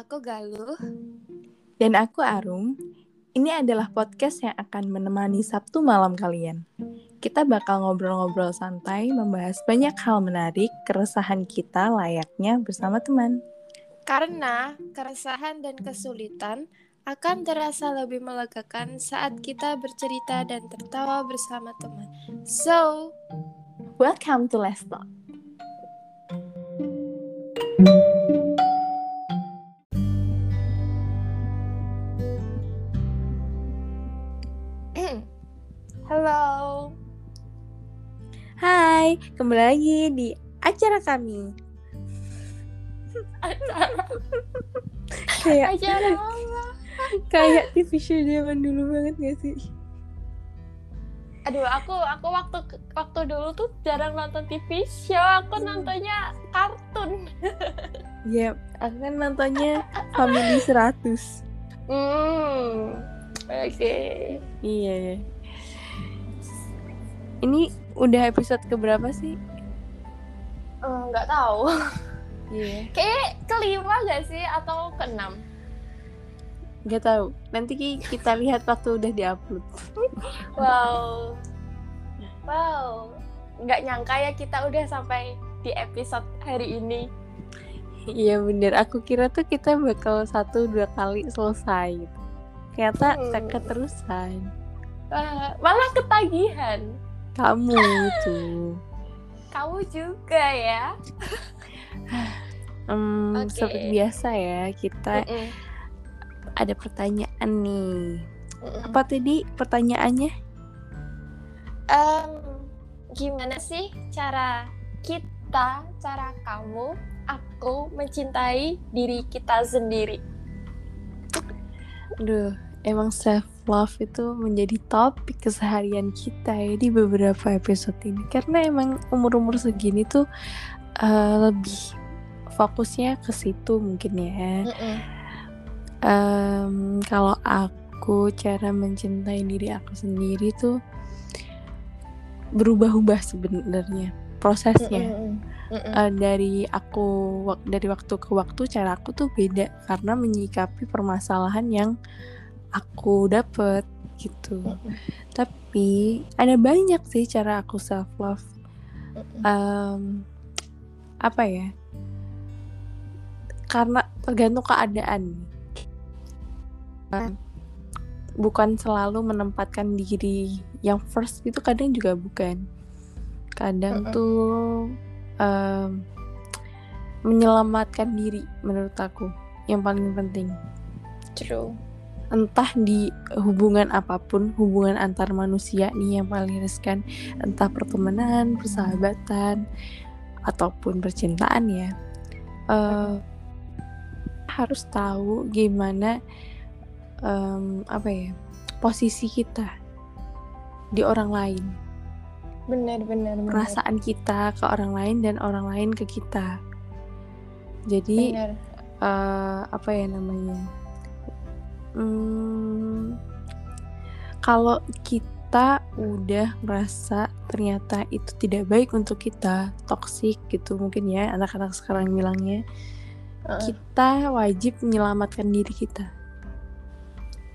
Aku Galuh. Dan aku Arum. Ini adalah podcast yang akan menemani Sabtu malam kalian. Kita bakal ngobrol-ngobrol santai, membahas banyak hal menarik, keresahan kita layaknya bersama teman. Karena keresahan dan kesulitan akan terasa lebih melegakan saat kita bercerita dan tertawa bersama teman. So, welcome to Let's Talk. Halo. Hai, kembali lagi di acara kami. kayak Acara kayak TV show zaman dulu banget gak sih? Aduh, aku aku waktu waktu dulu tuh jarang nonton TV show. Aku nontonnya kartun. Ya, aku kan nontonnya Family 100. Hmm. Oke. Iya, ya. Ini udah episode keberapa sih? Eh, Nggak tahu. Iya. Kayak kelima gak sih atau keenam? Gak tahu. Nanti Ki, kita lihat waktu udah diupload. Wow. Wow. Nggak nyangka ya kita udah sampai di episode hari ini. Iya bener. Aku kira tuh kita bakal satu dua kali selesai. gitu. Ternyata Hmm. keterusan. Wah, malah ketagihan. Kamu tuh. Kamu juga ya. Hmm, Oke. Seperti biasa ya kita Mm-mm. ada pertanyaan nih. Mm-mm. Apa tadi pertanyaannya? Em, gimana sih cara kita, cara kamu, aku mencintai diri kita sendiri? Aduh, emang self love itu menjadi topik keseharian kita ya di beberapa episode ini. Karena emang umur-umur segini tuh eh, lebih fokusnya ke situ mungkin ya. Em, kalau aku cara mencintai diri aku sendiri tuh berubah-ubah sebenarnya prosesnya. Eh, dari aku dari waktu ke waktu cara aku tuh beda karena menyikapi permasalahan yang aku dapet gitu. Tapi ada banyak sih cara aku self love. Mm-mm. apa ya? Karena tergantung keadaan. Bukan selalu menempatkan diri yang first itu kadang juga bukan. Kadang tuh em, menyelamatkan diri menurut aku yang paling penting. True. Entah di hubungan apa pun, hubungan antar manusia nih yang paling riskan, entah pertemanan, persahabatan, ataupun percintaan ya. Eh, harus tahu gimana em, apa ya posisi kita di orang lain, Benar, benar, benar. perasaan kita ke orang lain dan orang lain ke kita. Jadi eh, apa ya namanya hmm, kalau kita udah merasa ternyata itu tidak baik untuk kita toksik gitu mungkin ya anak-anak sekarang bilangnya Heeh, kita wajib menyelamatkan diri kita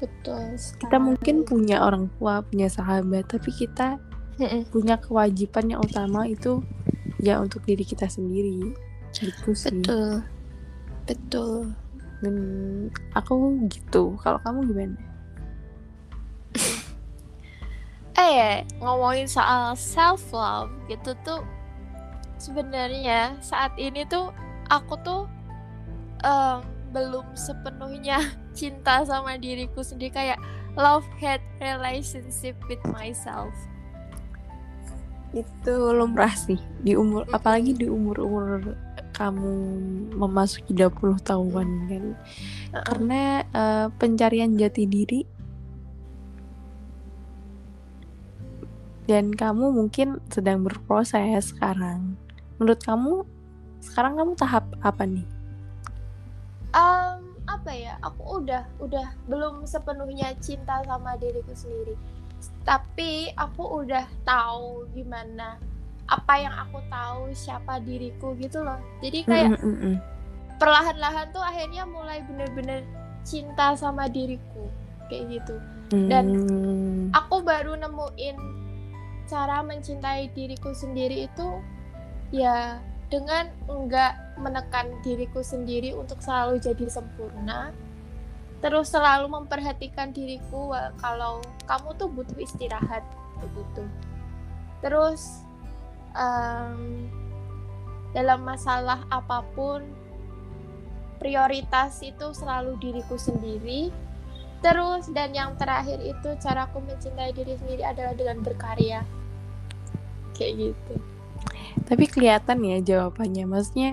betul. kita mungkin punya orang tua punya sahabat tapi kita Mm-mm. punya kewajiban yang utama itu ya untuk diri kita sendiri gitu sih Betul. Betul. Dan aku gitu. Kalau kamu gimana? Eh, ngomongin soal self love gitu tuh sebenarnya saat ini tuh aku tuh em, belum sepenuhnya cinta sama diriku sendiri. Kayak love hate relationship with myself. itu lumrah sih di umur apalagi di umur-umur kamu memasuki 20 tahunan kan karena eh, pencarian jati diri dan kamu mungkin sedang berproses sekarang menurut kamu sekarang kamu tahap apa nih Em, apa ya? Aku udah udah belum sepenuhnya cinta sama diriku sendiri. Tapi aku udah tahu gimana apa yang aku tahu siapa diriku gitu loh. Jadi kayak Mm-mm-mm. perlahan-lahan tuh akhirnya mulai bener-bener cinta sama diriku kayak gitu dan Hmm. aku baru nemuin cara mencintai diriku sendiri itu ya dengan enggak menekan diriku sendiri untuk selalu jadi sempurna terus selalu memperhatikan diriku kalau kamu tuh butuh istirahat begitu terus em, dalam masalah apa pun prioritas itu selalu diriku sendiri terus dan yang terakhir itu caraku mencintai diri sendiri adalah dengan berkarya kayak gitu Tapi kelihatan ya jawabannya, maksudnya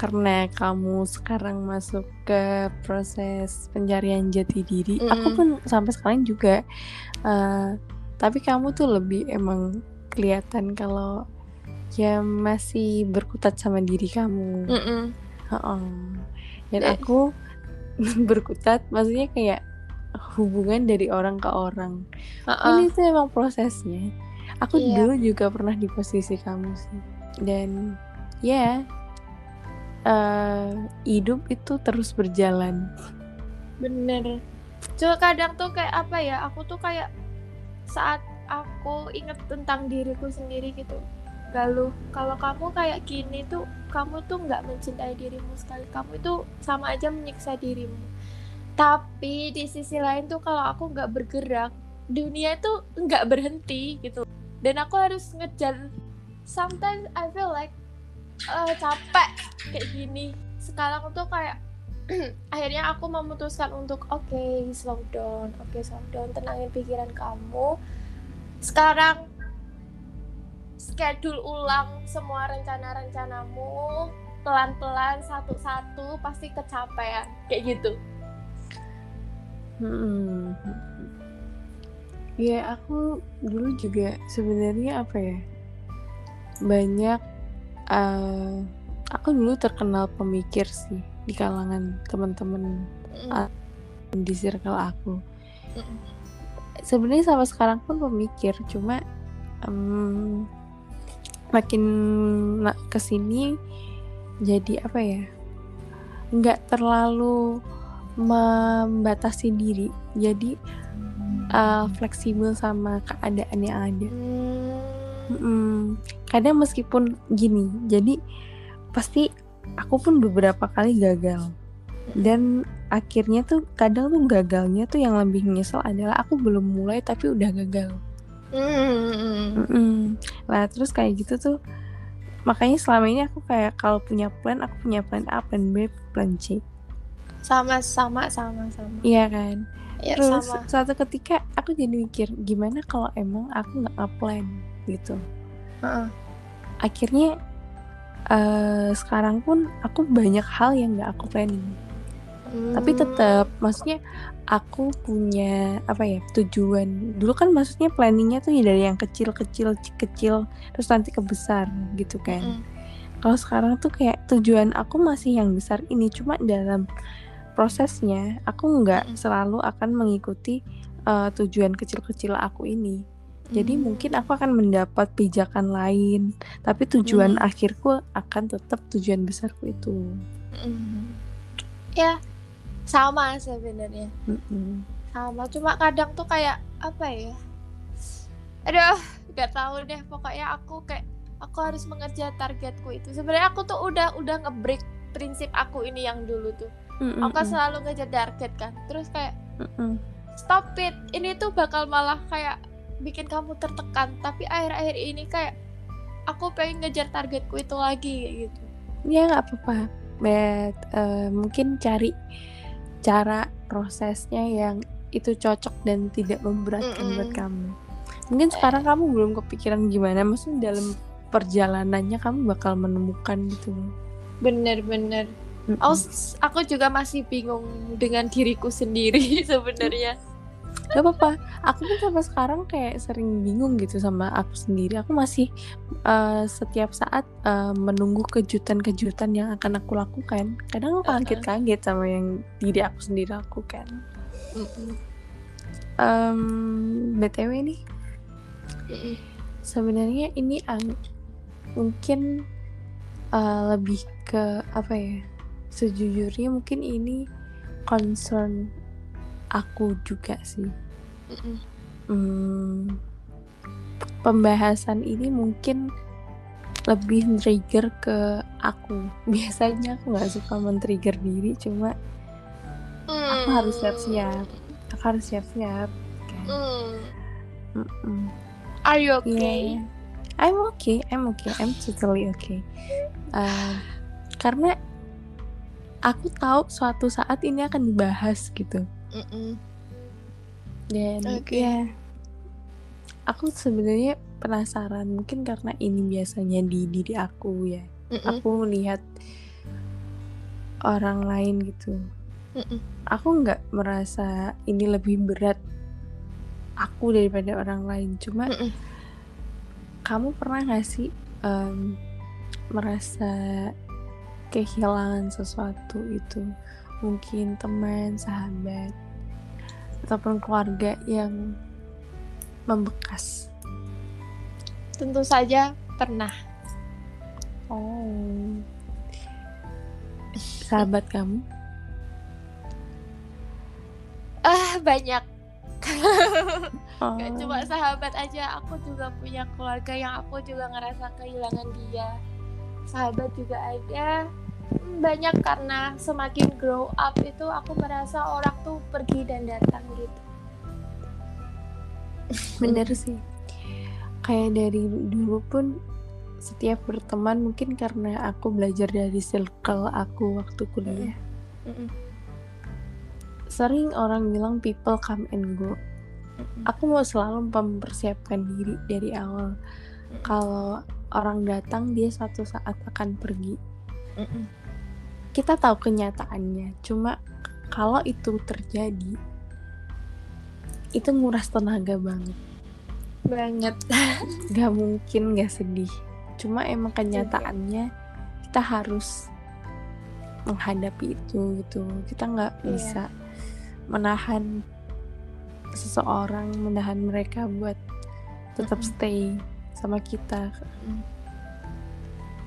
karena kamu sekarang masuk ke proses pencarian jati diri, aku Mm-mm. pun sampai sekarang juga. eh, tapi kamu tuh lebih emang kelihatan kalau ya masih berkutat sama diri kamu. Heeh. Dan Eh. aku berkutat, maksudnya kayak hubungan dari orang ke orang. Heeh. Ini tuh emang prosesnya. Aku Iya. dulu juga pernah di posisi kamu sih. Dan ya eh, hidup itu terus berjalan. bener cuma kadang tuh kayak apa ya aku tuh kayak saat aku inget tentang diriku sendiri gitu. Lalu kalau kamu kayak gini tuh kamu tuh nggak mencintai dirimu sekali. Kamu itu sama aja menyiksa dirimu. Tapi di sisi lain tuh kalau aku nggak bergerak dunia itu nggak berhenti gitu. Dan aku harus ngejar. Sometimes I feel like eh, capek kayak gini. Sekarang tuh kayak akhirnya aku memutuskan untuk oke slow down. Oke slow down. Tenangin pikiran kamu sekarang schedule ulang semua rencana-rencanamu pelan-pelan satu-satu pasti kecapean kayak gitu Hmm. Ya aku dulu juga sebenarnya apa ya banyak. eh, aku dulu terkenal pemikir sih di kalangan teman-teman Mm, di circle aku. mm, sebenarnya sampai sekarang pun pemikir cuma em, makin ke sini jadi apa ya nggak terlalu membatasi diri jadi eh, fleksibel sama keadaan yang ada mm, Mm-mm. kadang meskipun gini jadi pasti aku pun beberapa kali gagal dan akhirnya tuh kadang tuh gagalnya tuh yang lebih nyesel adalah aku belum mulai tapi udah gagal mm, mm. Lah terus kayak gitu tuh makanya selama ini aku kayak kalau punya plan aku punya plan A, plan B, plan C. sama sama sama sama Iya kan. ya terus sama suatu ketika aku jadi mikir gimana kalau emang aku nggak plan gitu. Heeh. Akhirnya eh sekarang pun aku banyak hal yang nggak aku planning. Tapi Hmm. tetap maksudnya aku punya apa ya tujuan. Dulu kan maksudnya planningnya tuh ya dari yang kecil-kecil kecil terus nanti ke besar gitu kan. Mm, Kalau sekarang tuh kayak tujuan aku masih yang besar ini, cuma dalam prosesnya aku nggak Mm-mm. selalu akan mengikuti uh, tujuan kecil-kecil aku ini. Jadi mm. mungkin aku akan mendapat pijakan lain, tapi tujuan Mm. akhirku akan tetap tujuan besarku itu. Mm. ya sama sebenarnya. Mm-mm. sama cuma kadang tuh kayak apa ya? Aduh nggak tahu deh pokoknya aku kayak aku harus mengejar targetku itu. Sebenarnya aku tuh udah udah ngebreak prinsip aku ini yang dulu tuh. Mm-mm. aku kan selalu ngejar target kan. Terus kayak Mm-mm. stop it. Ini tuh bakal malah kayak bikin kamu tertekan. Tapi akhir-akhir ini kayak aku pengen ngejar targetku itu lagi kayak gitu. Ya nggak apa-apa, but uh, mungkin cari cara prosesnya yang itu cocok dan tidak memberatkan Mm-mm. buat kamu. Mungkin sekarang kamu belum kepikiran gimana, maksudnya dalam perjalanannya kamu bakal menemukan gitu bener-bener Mm-mm. aku, aku juga masih bingung dengan diriku sendiri sebenarnya Gak apa-apa, aku pun sampai sekarang kayak sering bingung gitu sama aku sendiri. Aku masih uh, setiap saat uh, menunggu kejutan-kejutan yang akan aku lakukan. Kadang aku kaget-kaget sama yang diri aku sendiri lakukan. Em, btw nih sebenarnya ini ang- mungkin uh, lebih ke apa ya sejujurnya mungkin ini concern aku juga sih Mm-mm. hmm, pembahasan ini mungkin lebih trigger ke aku biasanya aku nggak suka men-trigger diri cuma aku harus siap-siap aku harus siap-siap kan Hmm. Mm-mm. Are you okay? Yeah. I'm okay, I'm okay, I'm totally okay. Uh, karena aku tahu suatu saat ini akan dibahas gitu. Dan Oke. ya, aku sebenarnya penasaran mungkin karena ini biasanya di diri aku ya. Mm-mm. Aku melihat orang lain gitu. Mm-mm. Aku nggak merasa ini lebih berat aku daripada orang lain. Cuma Mm-mm. kamu pernah gak sih em, merasa kehilangan sesuatu itu mungkin teman sahabat ataupun keluarga yang membekas Tentu saja pernah. oh sahabat kamu Ah banyak. oh, Gak cuma sahabat aja, aku juga punya keluarga yang aku juga ngerasa kehilangan dia. Sahabat juga ada. Banyak karena semakin grow up itu aku merasa orang tuh pergi dan datang gitu. bener sih. Kayak dari dulu pun setiap berteman mungkin karena aku belajar dari circle aku waktu kuliah. Sering orang bilang people come and go. Aku mau selalu mempersiapkan diri dari awal. Kalau orang datang dia suatu saat akan pergi. Mm-mm. Kita tahu kenyataannya cuma kalau itu terjadi itu nguras tenaga banget. Banget. gak mungkin gak sedih. Cuma emang kenyataannya kita harus menghadapi itu gitu. Kita nggak Iya. bisa menahan seseorang menahan mereka buat tetap stay sama kita.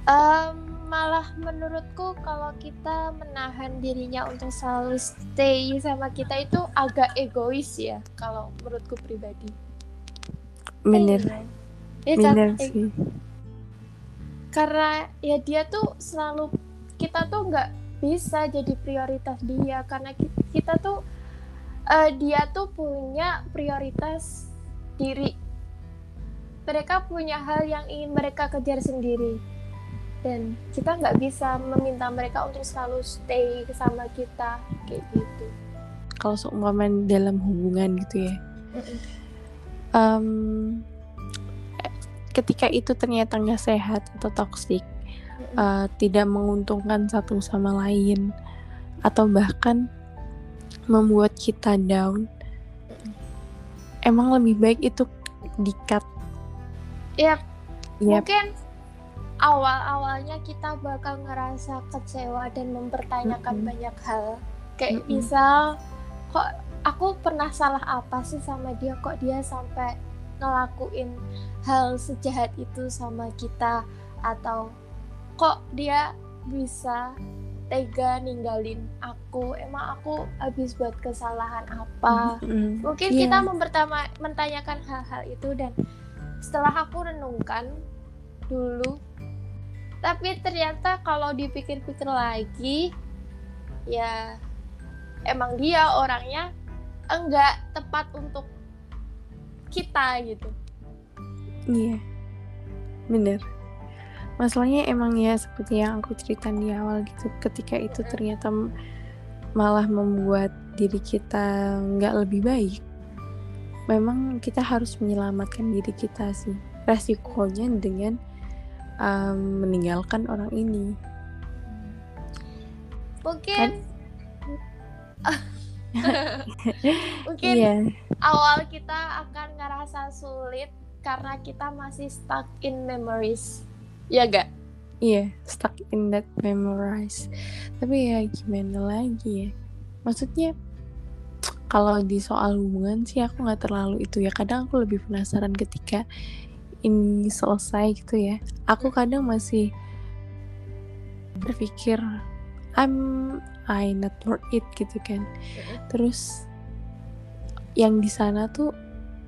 Em, malah menurutku kalau kita menahan dirinya untuk selalu stay sama kita itu agak egois ya kalau menurutku pribadi. bener Iya. Kan? bener sih. karena ya dia tuh selalu kita tuh nggak bisa jadi prioritas dia karena ki- kita tuh eh, dia tuh punya prioritas diri. Mereka punya hal yang ingin mereka kejar sendiri dan kita nggak bisa meminta mereka untuk selalu stay sama kita kayak gitu. Kalau seumpama dalam hubungan gitu ya. Eh, ketika itu ternyata nggak sehat atau toksik uh, tidak menguntungkan satu sama lain atau bahkan membuat kita down emang lebih baik itu di-cut. Ya Yap. mungkin awal-awalnya kita bakal ngerasa kecewa dan mempertanyakan Mm-mm. banyak hal kayak Mm-mm. misal kok aku pernah salah apa sih sama dia kok dia sampai ngelakuin hal sejahat itu sama kita atau kok dia bisa tega ninggalin aku emang aku habis buat kesalahan apa Mm-mm. mungkin Iya. kita mempertama mentanyakan hal-hal itu dan setelah aku renungkan dulu tapi ternyata kalau dipikir-pikir lagi ya emang dia orangnya enggak tepat untuk kita gitu Iya, bener. Masalahnya emang ya seperti yang aku ceritain di awal gitu. Ketika itu ternyata malah membuat diri kita nggak lebih baik. Memang kita harus menyelamatkan diri kita sih. Resikonya dengan um, meninggalkan orang ini. mungkin mungkin Iya, awal kita akan ngerasa sulit karena kita masih stuck in memories ya gak iya, stuck in that memorize. Tapi ya gimana lagi ya? Maksudnya kalau di soal hubungan sih aku nggak terlalu itu ya. Kadang aku lebih penasaran ketika ini selesai gitu ya. Aku kadang masih berpikir I'm I not worth it gitu kan. Terus yang di sana tuh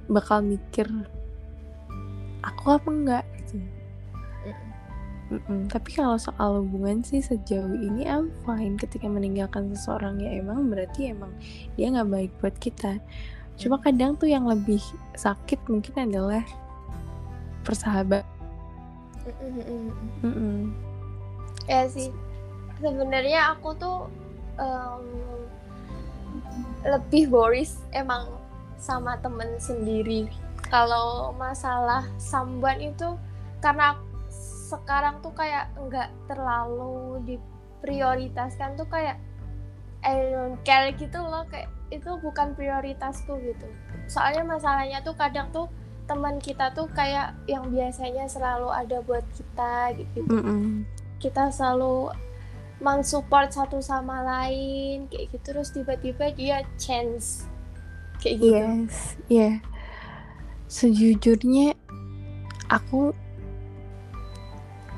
bakal mikir aku apa enggak? gitu. Mm-mm. Tapi kalau soal hubungan sih sejauh ini I'm fine. Ketika meninggalkan seseorang ya emang berarti emang dia nggak baik buat kita. Cuma kadang tuh yang lebih sakit mungkin adalah persahabat. Mm-mm. ya sih sebenarnya aku tuh em, lebih boris emang sama temen sendiri kalau masalah sambuan itu karena sekarang tuh kayak nggak terlalu diprioritaskan tuh kayak I don't care gitu loh kayak itu bukan prioritasku gitu soalnya masalahnya tuh kadang tuh teman kita tuh kayak yang biasanya selalu ada buat kita gitu Mm-mm. kita selalu mensupport satu sama lain kayak gitu terus tiba-tiba dia change kayak gitu Yes, iya. Sejujurnya aku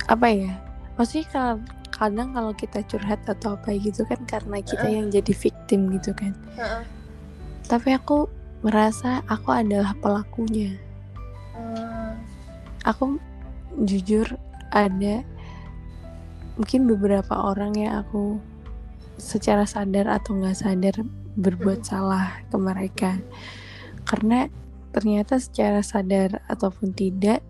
apa ya? Maksudnya kalau kadang kalau kita curhat atau apa gitu kan karena kita Heeh. yang jadi victim gitu kan. Heeh. Tapi aku merasa aku adalah pelakunya. Hmm, Aku jujur ada mungkin beberapa orang yang aku secara sadar atau nggak sadar berbuat salah ke mereka. Karena ternyata secara sadar ataupun tidak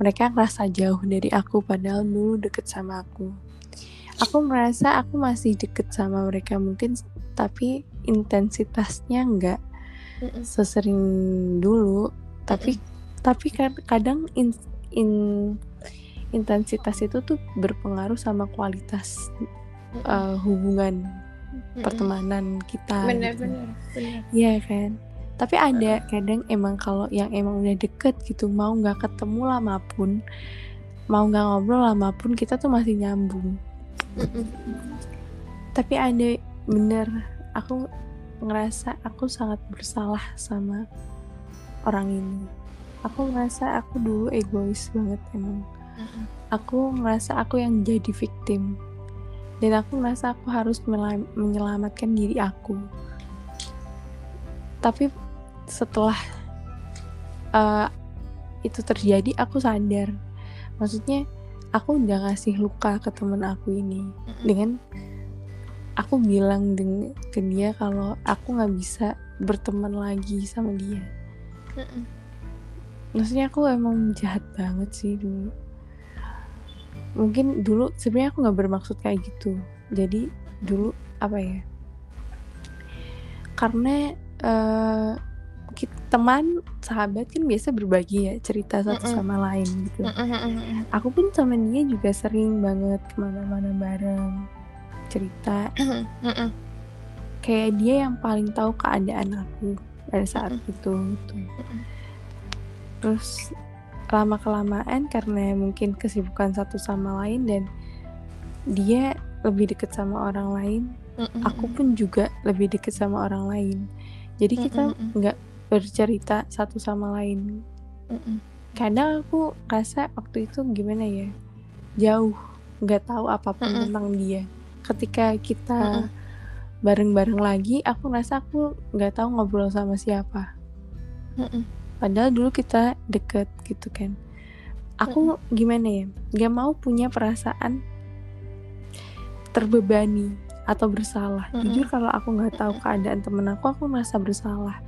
mereka ngerasa jauh dari aku padahal dulu deket sama aku. Aku merasa aku masih deket sama mereka mungkin tapi intensitasnya nggak sesering dulu. Tapi tapi kad- kadang in, in- intensitas itu tuh berpengaruh sama kualitas uh, hubungan Mm-mm. pertemanan kita bener gitu. Iya kan tapi ada kadang emang kalau yang emang udah deket gitu mau nggak ketemu lama pun mau nggak ngobrol lama pun kita tuh masih nyambung Mm-mm. tapi ada bener aku ngerasa aku sangat bersalah sama orang ini aku ngerasa aku dulu egois banget emang. Mm-mm. aku ngerasa aku yang jadi victim. Dan aku ngerasa aku harus menyelamatkan diri aku. Tapi setelah uh, itu terjadi aku sadar. Maksudnya aku udah ngasih luka ke temen aku ini. Dengan aku bilang deng- ke dia kalau aku nggak bisa berteman lagi sama dia. Maksudnya aku emang jahat banget sih dulu mungkin dulu sebenarnya aku nggak bermaksud kayak gitu jadi dulu apa ya karena kita, teman sahabat kan biasa berbagi ya cerita satu Mm-mm. sama lain gitu Mm-mm. aku pun sama dia juga sering banget ke mana-mana bareng cerita Mm-mm. kayak dia yang paling tahu keadaan aku pada saat Mm-mm. itu gitu. Terus lama kelamaan karena mungkin kesibukan satu sama lain dan dia lebih deket sama orang lain, Mm-mm. aku pun juga lebih deket sama orang lain. Jadi kita nggak bercerita satu sama lain. Kadang aku rasa waktu itu gimana ya, jauh, nggak tahu apa pun tentang dia. Ketika kita bareng-bareng lagi aku ngerasa aku nggak tahu ngobrol sama siapa. Padahal dulu kita deket gitu kan aku gimana ya nggak mau punya perasaan terbebani atau bersalah Mm-mm. jujur kalau aku nggak tahu keadaan temen aku aku merasa bersalah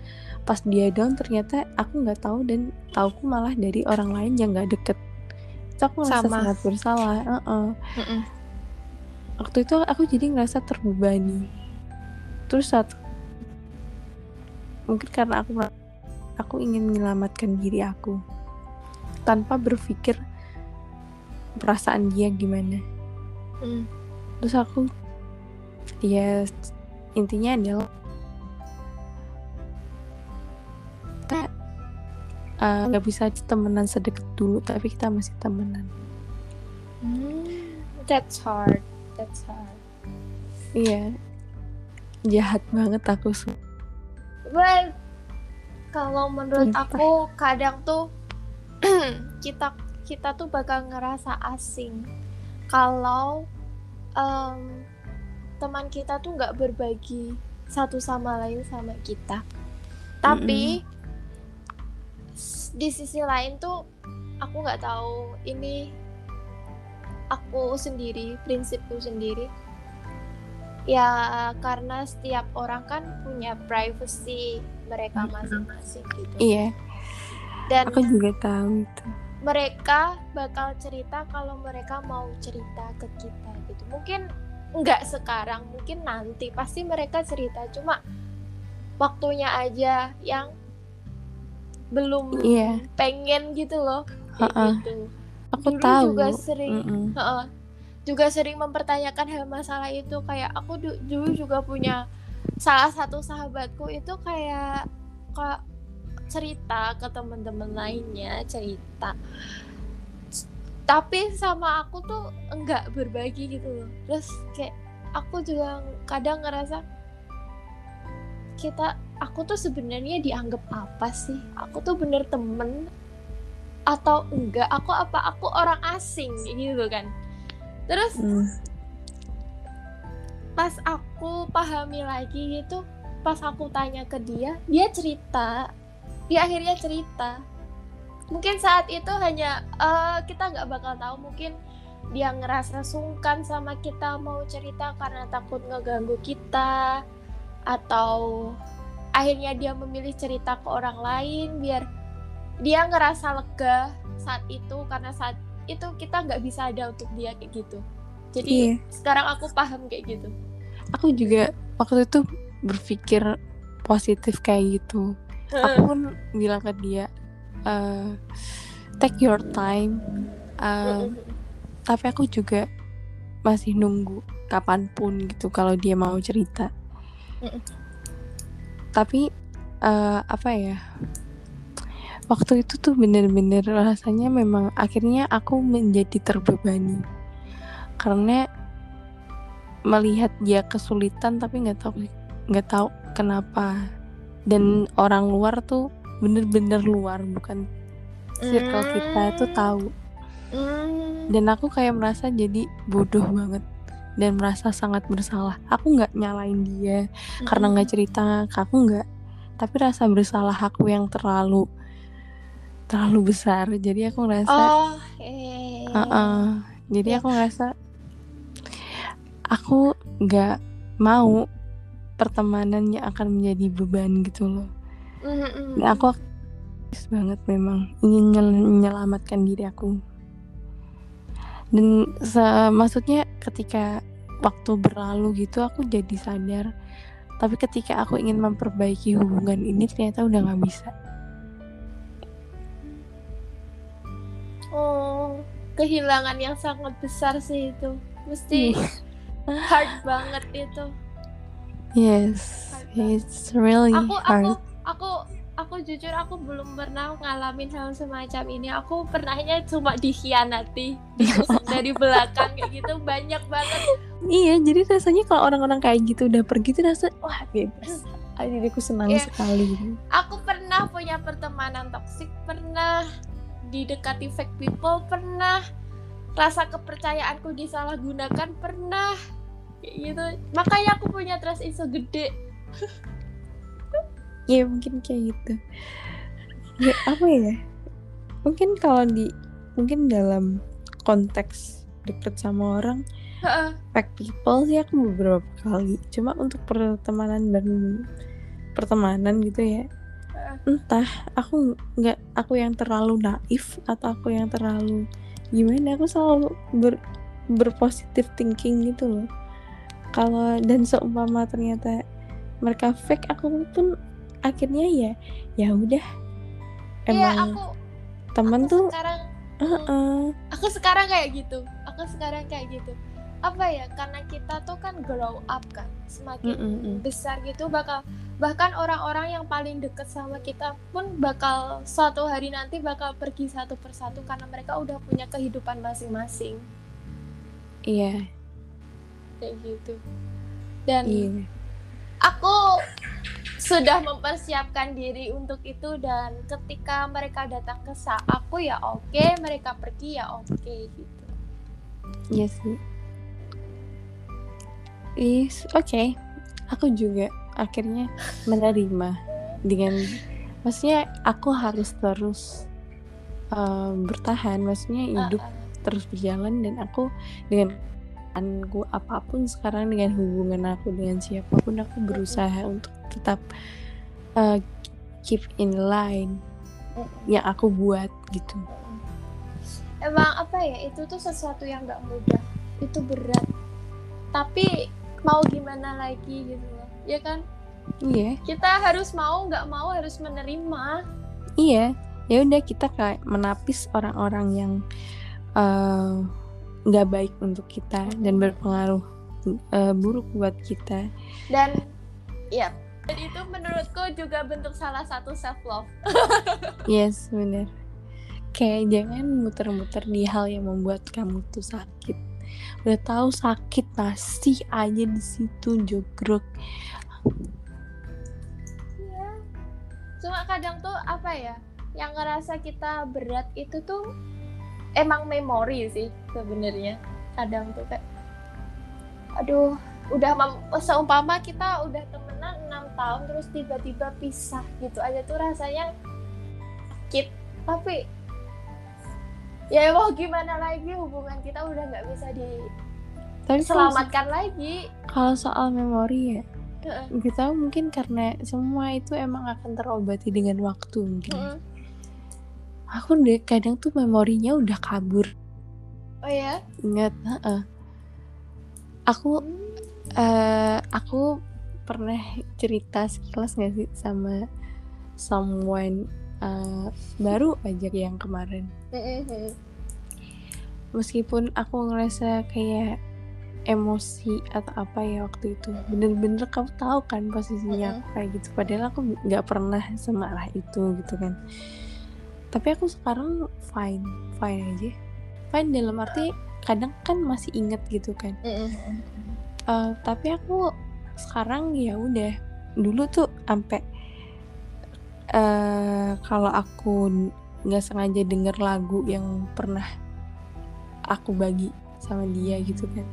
pas dia down ternyata aku nggak tahu dan tauku malah dari orang lain yang nggak deket itu aku merasa Sama. sangat bersalah Heeh. Mm-mm. waktu itu aku jadi ngerasa terbebani terus saat mungkin karena aku aku ingin menyelamatkan diri aku tanpa berpikir perasaan dia gimana Mm. terus aku ya intinya adalah kita eh, nggak bisa temenan sedekat dulu tapi kita masih temenan Mm. That's hard. That's hard. iya jahat banget aku su- Well, kalau menurut aku kadang tuh kita kita tuh bakal ngerasa asing. Kalau em, teman kita tuh nggak berbagi satu sama lain sama kita. Tapi s- di sisi lain tuh aku nggak tahu ini aku sendiri prinsipku sendiri ya karena setiap orang kan punya privacy mereka Mm-mm. masing-masing gitu Iya, dan aku juga tahu itu. mereka bakal cerita kalau mereka mau cerita ke kita gitu mungkin nggak sekarang mungkin nanti pasti mereka cerita cuma waktunya aja yang belum Iya, pengen gitu loh kayak Ha-ha. gitu aku dulu tahu. juga sering Mm-mm. Heeh. Juga sering mempertanyakan hal masalah itu kayak aku du- dulu juga punya salah satu sahabatku itu kayak kak cerita ke teman-teman lainnya cerita. Tapi sama aku tuh enggak berbagi gitu loh. Terus kayak aku juga kadang ngerasa kita aku tuh sebenarnya dianggap apa sih? Aku tuh bener temen atau enggak? Aku apa? Aku orang asing gitu kan terus Mm. pas aku pahami lagi gitu pas aku tanya ke dia dia cerita. Dia akhirnya cerita. Mungkin saat itu hanya eh, kita nggak bakal tahu. Mungkin dia ngerasa sungkan sama kita mau cerita karena takut ngeganggu kita atau akhirnya dia memilih cerita ke orang lain biar dia ngerasa lega saat itu karena saat itu kita nggak bisa ada untuk dia kayak gitu jadi Iya. sekarang aku paham kayak gitu Aku juga waktu itu berpikir positif kayak gitu. Aku pun bilang ke dia, eh, take your time. eh, tapi aku juga masih nunggu kapan pun gitu kalau dia mau cerita. Tapi eh, apa ya? Waktu itu tuh bener-bener rasanya memang akhirnya aku menjadi terbebani. Karena melihat dia kesulitan tapi nggak tahu nggak tahu kenapa. Dan orang luar tuh bener-bener luar bukan circle kita tuh tahu. Hmm. dan aku kayak merasa jadi bodoh banget dan merasa sangat bersalah. Aku nggak nyalain dia karena nggak cerita ke aku nggak tapi rasa bersalah aku yang terlalu terlalu besar jadi aku ngerasa oh eh "Uh-uh." jadi Ya. aku ngerasa aku nggak mau pertemanannya akan menjadi beban gitu loh Mm-mm. dan aku aktif banget memang ingin nyel- menyelamatkan diri aku dan maksudnya ketika waktu berlalu gitu aku jadi sadar tapi ketika aku ingin memperbaiki hubungan ini ternyata udah nggak bisa oh kehilangan yang sangat besar sih itu. Mesti hard banget itu. Yes it's really aku aku hard. aku aku jujur aku belum pernah ngalamin hal semacam ini. Aku pernahnya cuma dikhianati dari belakang kayak gitu. Banyak banget. Iya, jadi rasanya kalau orang-orang kayak gitu udah pergi tuh rasa wah bebas. Diriku senang Iya. sekali. aku pernah punya pertemanan toksik pernah didekati fake people pernah rasa kepercayaanku disalahgunakan pernah kayak gitu makanya aku punya trust issue gede Iya mungkin kayak gitu. Ya, apa ya? Mungkin kalau di mungkin dalam konteks deket sama orang fake people sih aku beberapa kali. Cuma untuk pertemanan dan pertemanan gitu ya. Entah aku nggak aku yang terlalu naif atau aku yang terlalu gimana aku selalu ber, berpositif thinking gitu loh. Kalau dan seumpama ternyata mereka fake aku pun akhirnya ya ya udah Iya emang aku temen aku tuh sekarang uh-uh. aku sekarang kayak gitu aku sekarang kayak gitu apa ya karena kita tuh kan grow up kan semakin Mm-mm-mm. besar gitu bakal bahkan orang-orang yang paling deket sama kita pun bakal suatu hari nanti bakal pergi satu persatu karena mereka udah punya kehidupan masing-masing. Iya. Kayak gitu. Dan iya. aku sudah mempersiapkan diri untuk itu dan ketika mereka datang ke aku ya oke mereka pergi ya oke gitu. Iya sih is oke. Okay. aku juga akhirnya menerima dengan maksudnya aku harus terus uh, bertahan. Maksudnya hidup uh, terus berjalan dan aku dengan aku apa pun sekarang dengan hubungan aku dengan siapa pun aku berusaha untuk tetap uh, keep in line yang aku buat gitu. Emang apa ya itu tuh sesuatu yang gak mudah. Itu berat. Tapi mau gimana lagi gitu loh. Ya kan? Iya. Kita harus mau nggak mau harus menerima. Iya. Ya udah kita kayak menapis orang-orang yang eh, nggak uh, baik untuk kita dan berpengaruh uh, buruk buat kita. Dan ya dan itu menurutku juga bentuk salah satu self love yes benar kayak jangan muter-muter di hal yang membuat kamu tuh sakit udah tahu sakit masih aja di situ jogrok. Iya. Cuma kadang tuh apa ya yang ngerasa kita berat itu tuh emang memori sih sebenarnya. Kadang tuh kayak aduh udah seumpama kita udah temenan enam tahun terus tiba-tiba pisah gitu aja tuh rasanya sakit. Tapi ya mau gimana lagi hubungan kita udah nggak bisa diselamatkan lagi kalau soal memori ya uh -uh. kita mungkin karena semua itu emang akan terobati dengan waktu mungkin uh -uh. aku deh kadang tuh memorinya udah kabur oh ya ingat uh -uh. aku uh, aku pernah cerita sekilas gak sih sama someone uh, baru aja yang kemarin meskipun aku ngerasa kayak emosi atau apa ya waktu itu bener-bener kamu tahu kan posisinya kayak gitu. Padahal aku nggak pernah semarah itu gitu kan. Tapi aku sekarang fine fine aja. Fine dalam arti kadang kan masih inget gitu kan. Uh, tapi aku sekarang ya udah dulu tuh sampai uh, kalau aku nggak sengaja denger lagu yang pernah aku bagi sama dia gitu kan.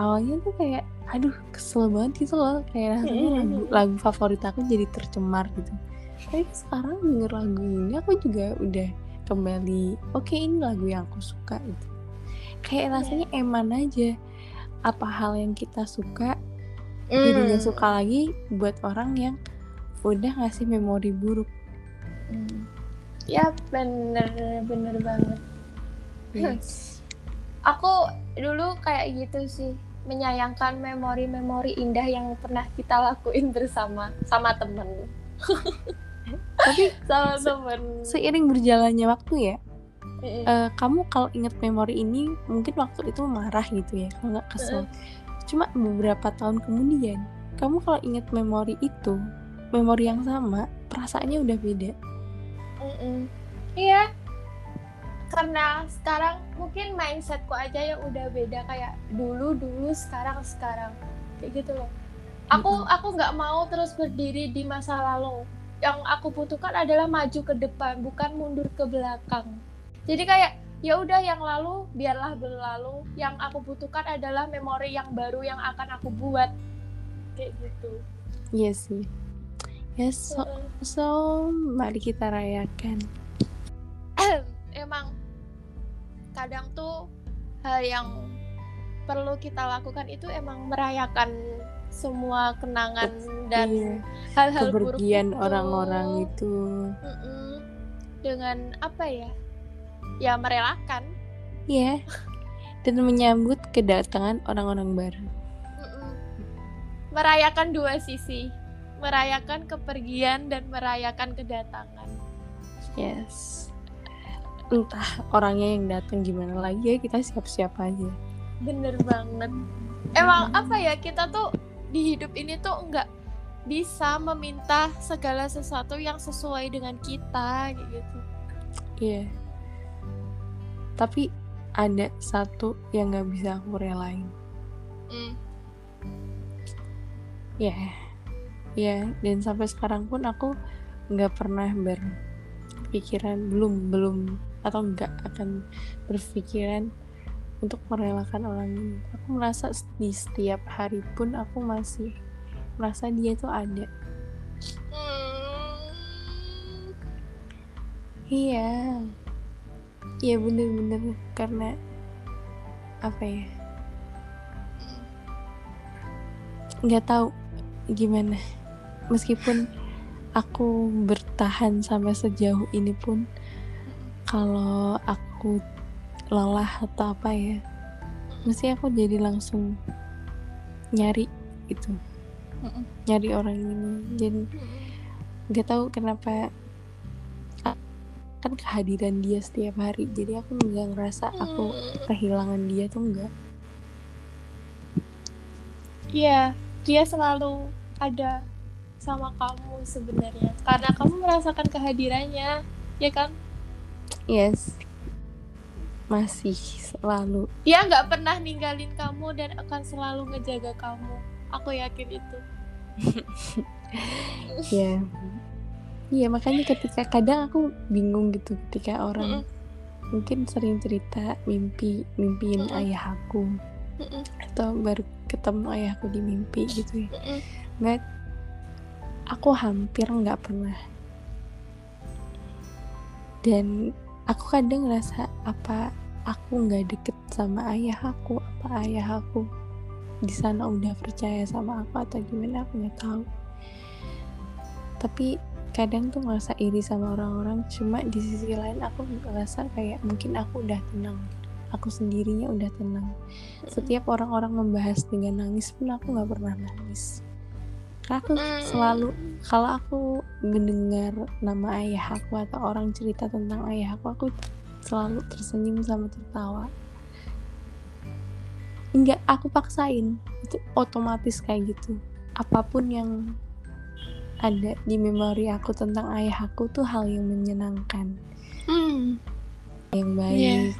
Awalnya tuh kayak aduh kesel banget gitu loh. Kayak lagu, lagu favorit aku jadi tercemar gitu. Tapi sekarang denger lagu ini aku juga udah kembali oke okay, ini lagu yang aku suka gitu. Kayak iya. rasanya eman aja. Apa hal yang kita suka mm. jadinya suka lagi buat orang yang udah ngasih memori buruk. Hmm. Ya bener bener banget. Yes. aku dulu kayak gitu sih menyayangkan memori-memori indah yang pernah kita lakuin bersama sama temen. Tapi sama temen. seiring berjalannya waktu ya mm uh, kamu kalau inget memori ini mungkin waktu itu marah gitu ya kalau nggak kesel. Mm cuma beberapa tahun kemudian kamu kalau inget memori itu memori yang sama perasaannya udah beda Mm-mm. iya. Karena sekarang mungkin mindsetku aja yang udah beda kayak dulu dulu sekarang sekarang. Kayak gitu loh. Aku mm-hmm. aku nggak mau terus berdiri di masa lalu. Yang aku butuhkan adalah maju ke depan bukan mundur ke belakang. Jadi kayak ya udah yang lalu biarlah berlalu. Yang aku butuhkan adalah memori yang baru yang akan aku buat. Kayak gitu. Iya yes, sih Yes, so, so mari kita rayakan. Emang kadang tuh hal yang perlu kita lakukan itu emang merayakan semua kenangan dan iya. hal-hal kepergian orang-orang itu. Mm-mm. Dengan apa ya? Ya merelakan. Iya. Yeah. Dan menyambut kedatangan orang-orang baru. Mm-mm. Merayakan dua sisi merayakan kepergian dan merayakan kedatangan. Yes. Entah orangnya yang datang gimana lagi ya kita siap-siap aja. Bener banget. Emang apa ya kita tuh di hidup ini tuh enggak bisa meminta segala sesuatu yang sesuai dengan kita gitu. Iya. Yeah. Tapi ada satu yang nggak bisa aku relain. Mm. Ya. Yeah ya dan sampai sekarang pun aku nggak pernah berpikiran belum belum atau nggak akan berpikiran untuk merelakan orang ini. Aku merasa di setiap hari pun aku masih merasa dia tuh ada. Iya. Iya bener-bener karena apa ya? Nggak tahu gimana meskipun aku bertahan sampai sejauh ini pun kalau aku lelah atau apa ya mesti aku jadi langsung nyari itu Mm-mm. nyari orang ini. Dan nggak tahu kenapa kan kehadiran dia setiap hari. Jadi aku nggak ngerasa aku kehilangan dia tuh enggak Iya, dia selalu ada sama kamu sebenarnya karena kamu merasakan kehadirannya, ya kan? yes masih selalu Dia nggak pernah ninggalin kamu dan akan selalu ngejaga kamu. Aku yakin itu. ya iya makanya ketika kadang aku bingung gitu ketika orang mungkin sering cerita mimpi mimpiin Mm-mm. ayah aku Mm-mm, atau baru ketemu ayahku di mimpi gitu ya mm-mm. nggak aku hampir nggak pernah. Dan aku kadang ngerasa apa aku nggak deket sama ayah aku? Apa ayah aku di sana udah percaya sama aku atau gimana? Aku nggak tahu. Tapi kadang tuh ngerasa iri sama orang-orang. Cuma di sisi lain aku ngerasa kayak mungkin aku udah tenang. Aku sendirinya udah tenang. Setiap orang-orang membahas dengan nangis pun aku nggak pernah nangis aku Mm. selalu kalau aku mendengar nama ayah aku atau orang cerita tentang ayah aku aku selalu tersenyum sama tertawa. Enggak aku paksain. Itu otomatis kayak gitu. Apa pun yang ada di memori aku tentang ayah aku tuh hal yang menyenangkan. Hmm, yang baik.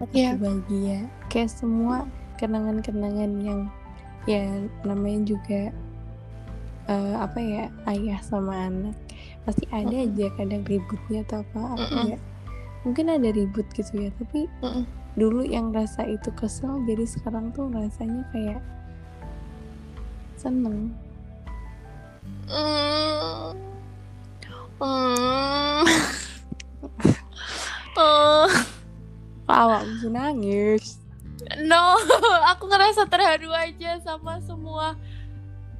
Aku Iya. bahagia. Kayak semua kenangan-kenangan yang ya namanya juga eh, apa ya ayah sama anak pasti ada Mm-mm. aja kadang ributnya atau apa apa Mm-mm. ya mungkin ada ribut gitu ya tapi Mm-mm. dulu yang rasa itu kesel jadi sekarang tuh rasanya kayak seneng Hmm. Hmm. Oh, kok awak bisa nangis no, aku ngerasa terharu aja sama semua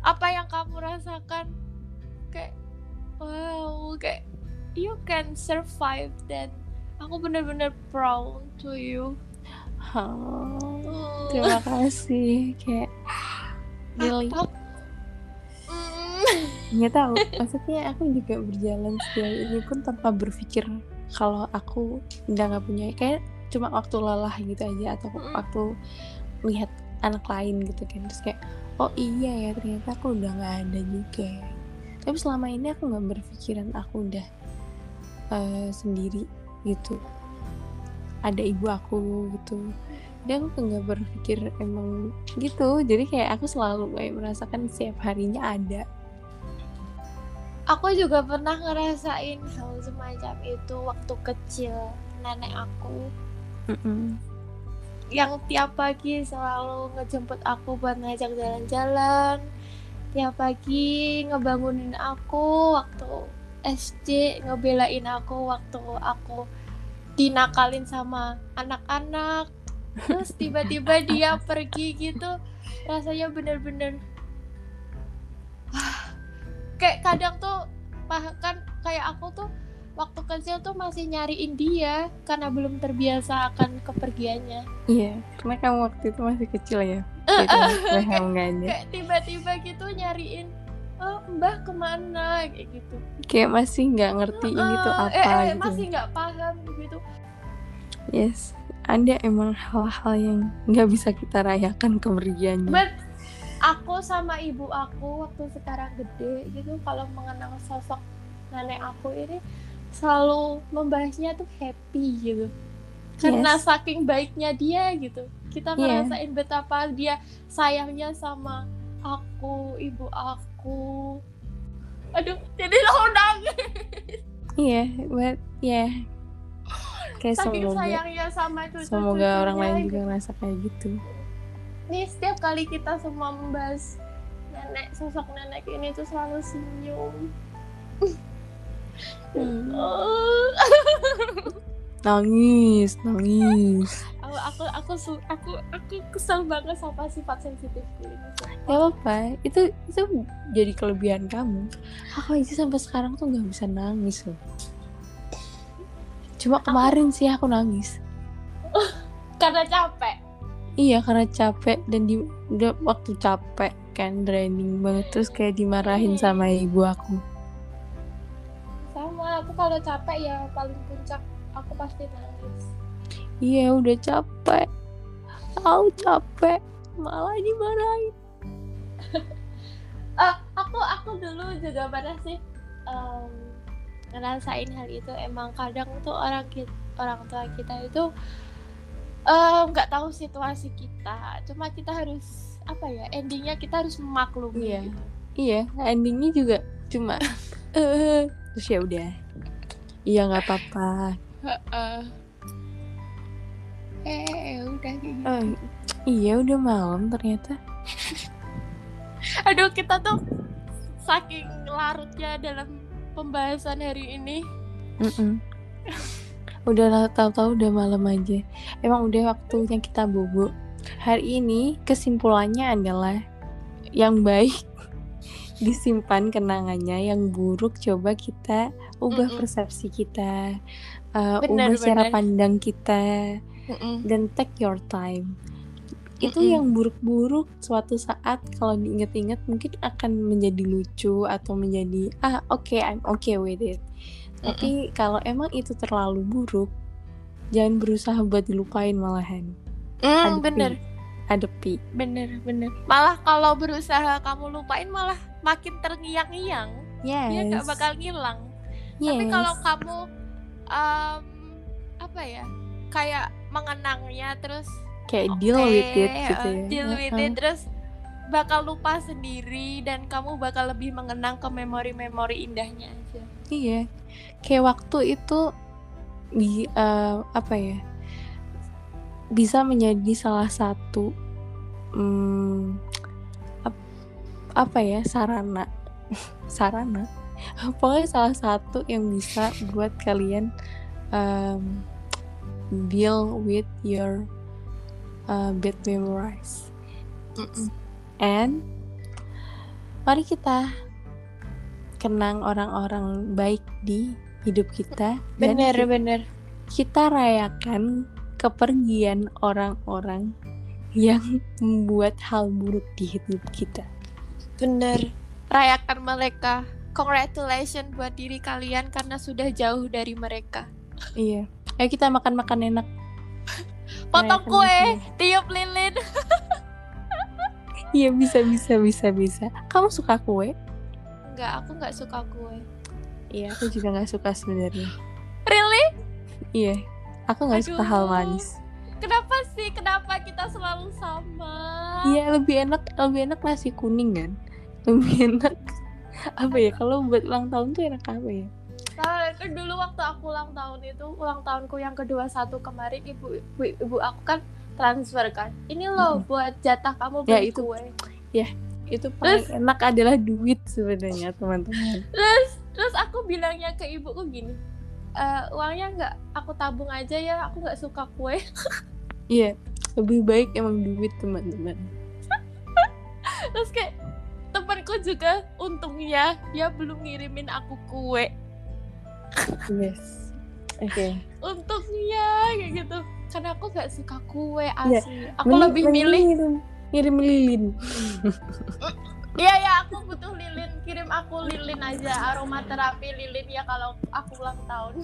apa yang kamu rasakan. Kayak wow, kayak you can survive dan aku bener-bener proud to you. Oh, terima kasih kayak really Hmm. nggak tahu maksudnya aku juga berjalan sejauh ini pun tanpa berpikir kalau aku udah nggak punya kayak cuma waktu lelah gitu aja atau Mm-mm. waktu lihat anak lain gitu kan terus kayak oh iya ya ternyata aku udah nggak ada juga ya. tapi selama ini aku nggak berpikiran aku udah eh, sendiri gitu. Ada ibu aku gitu. Dan aku nggak berpikir emang gitu. Jadi kayak aku selalu kayak merasakan setiap harinya ada. Aku juga pernah ngerasain hal semacam itu waktu kecil nenek aku. Mm-mm. Yang tiap pagi selalu ngejemput aku buat ngajak jalan-jalan. Tiap pagi ngebangunin aku waktu SD ngebelain aku waktu aku dinakalin sama anak-anak. Terus tiba-tiba dia pergi gitu rasanya bener-bener kayak kadang tuh bahkan kayak aku tuh waktu kecil tuh masih nyariin dia karena belum terbiasa akan kepergiannya Iya, karena kamu waktu itu masih kecil ya. Eh, nggak ada. kayak tiba-tiba gitu nyariin oh mbah ke mana kayak gitu Kayak masih nggak ngerti ini tuh Eh, apa eh, eh, gitu. masih nggak paham gitu Yes, ada emang hal-hal yang nggak bisa kita rayakan kepergiannya. but aku sama ibu aku waktu sekarang gede gitu kalau mengenang sosok nenek aku ini selalu membahasnya tuh happy gitu. Karena Yes. saking baiknya dia gitu. Kita Iya. ngerasain betapa dia sayangnya sama aku ibu aku. Aduh jadi lo nangis Iya, but yeah. kayak saking semoga sayangnya sama cucu semoga orang lain juga ngerasa kayak gitu. Nih setiap kali kita semua membahas nenek sosok nenek ini tuh selalu senyum Hmm. Nangis nangis. Aku aku aku aku aku kesel banget sama sifat sensitifku ini ya apa itu itu jadi kelebihan kamu. Aku aja sampai sekarang tuh nggak bisa nangis loh. Cuma kemarin sih aku nangis. Karena capek? Iya karena capek dan di udah waktu capek kan draining banget terus kayak dimarahin sama ibu aku aku kalau capek ya paling puncak aku pasti nangis. Iya udah capek. Tahu capek. Malah dimarahin. Eh, aku aku dulu juga pernah sih em, ngerasain hal itu. Emang kadang tuh orang kita orang tua kita itu nggak tahu situasi kita. Cuma kita harus apa ya endingnya kita harus memaklumi Iya. gitu. iya endingnya juga cuma eh terus ya udah iya nggak apa-apa Heeh. eh udah gitu. Eh, iya udah malam ternyata aduh kita tuh saking larutnya dalam pembahasan hari ini Mm-mm. udah lah, tahu-tahu udah malam aja emang udah waktunya kita bobo hari ini kesimpulannya adalah yang baik disimpan kenangannya yang buruk coba kita ubah Mm-mm. persepsi kita uh, Benar, ubah cara benar. pandang kita dan take your time itu Mm-mm. yang buruk-buruk suatu saat kalau diinget-inget mungkin akan menjadi lucu atau menjadi ah oke I'm okay with it tapi kalau emang itu terlalu buruk jangan berusaha buat dilupain malahan Adepi. bener adepi bener bener malah kalau berusaha kamu lupain malah makin terngiang-ngiang yes dia nggak bakal ngilang. Tapi Yes. kalau kamu em, apa ya kayak mengenangnya terus kayak deal oke, with it gitu eh, ya. deal with it terus bakal lupa sendiri dan kamu bakal lebih mengenang ke memori-memori indahnya aja. Iya, kayak waktu itu di eh, apa ya bisa menjadi salah satu ap- apa ya sarana. Sarana. Pokoknya salah satu yang bisa buat kalian um, deal with your uh, bad memories. And mari kita kenang orang-orang baik di hidup kita. Dan bener ki- bener. kita rayakan kepergian orang-orang yang membuat hal buruk di hidup kita. Bener rayakan mereka congratulations buat diri kalian karena sudah jauh dari mereka Iya. Ayo kita makan-makan enak. potong kue mereka. tiup lilin Iya bisa bisa bisa bisa. Kamu suka kue? enggak aku nggak suka kue Iya, aku juga nggak suka sebenarnya. really Iya, aku nggak suka hal manis. kenapa sih kenapa kita selalu sama Iya, lebih enak lebih enak nasi kuning kan. Lebih enak apa ya? Kalau buat ulang tahun tuh enak apa ya? Nah, kan dulu waktu aku ulang tahun itu ulang tahunku yang kedua satu kemarin ibu ibu, ibu aku kan transfer kan ini loh buat jatah kamu Ya, beli itu. kue Itu paling enak adalah duit sebenarnya teman-teman. terus terus aku bilangnya ke ibuku gini "Eh, uangnya nggak aku tabung aja ya aku nggak suka kue Iya, lebih baik emang duit teman-teman. terus kayak temanku juga untungnya dia belum ngirimin aku kue Yes. Oke. untungnya kayak gitu karena aku nggak suka kue Iya. asli aku lebih milih ngirim, ngirim lilin. Iya ya aku butuh lilin kirim aku lilin aja aromaterapi lilin ya kalau aku ulang tahun.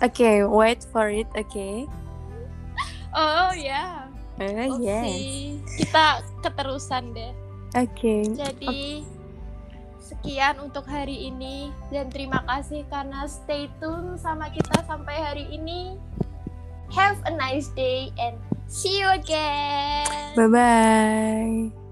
Oke, wait for it. Oke. Oh ya. Oh, Oke. yes. Kita keterusan deh. Oke. Jadi sekian untuk hari ini dan terima kasih karena stay tune sama kita sampai hari ini. Have a nice day and see you again. Bye bye.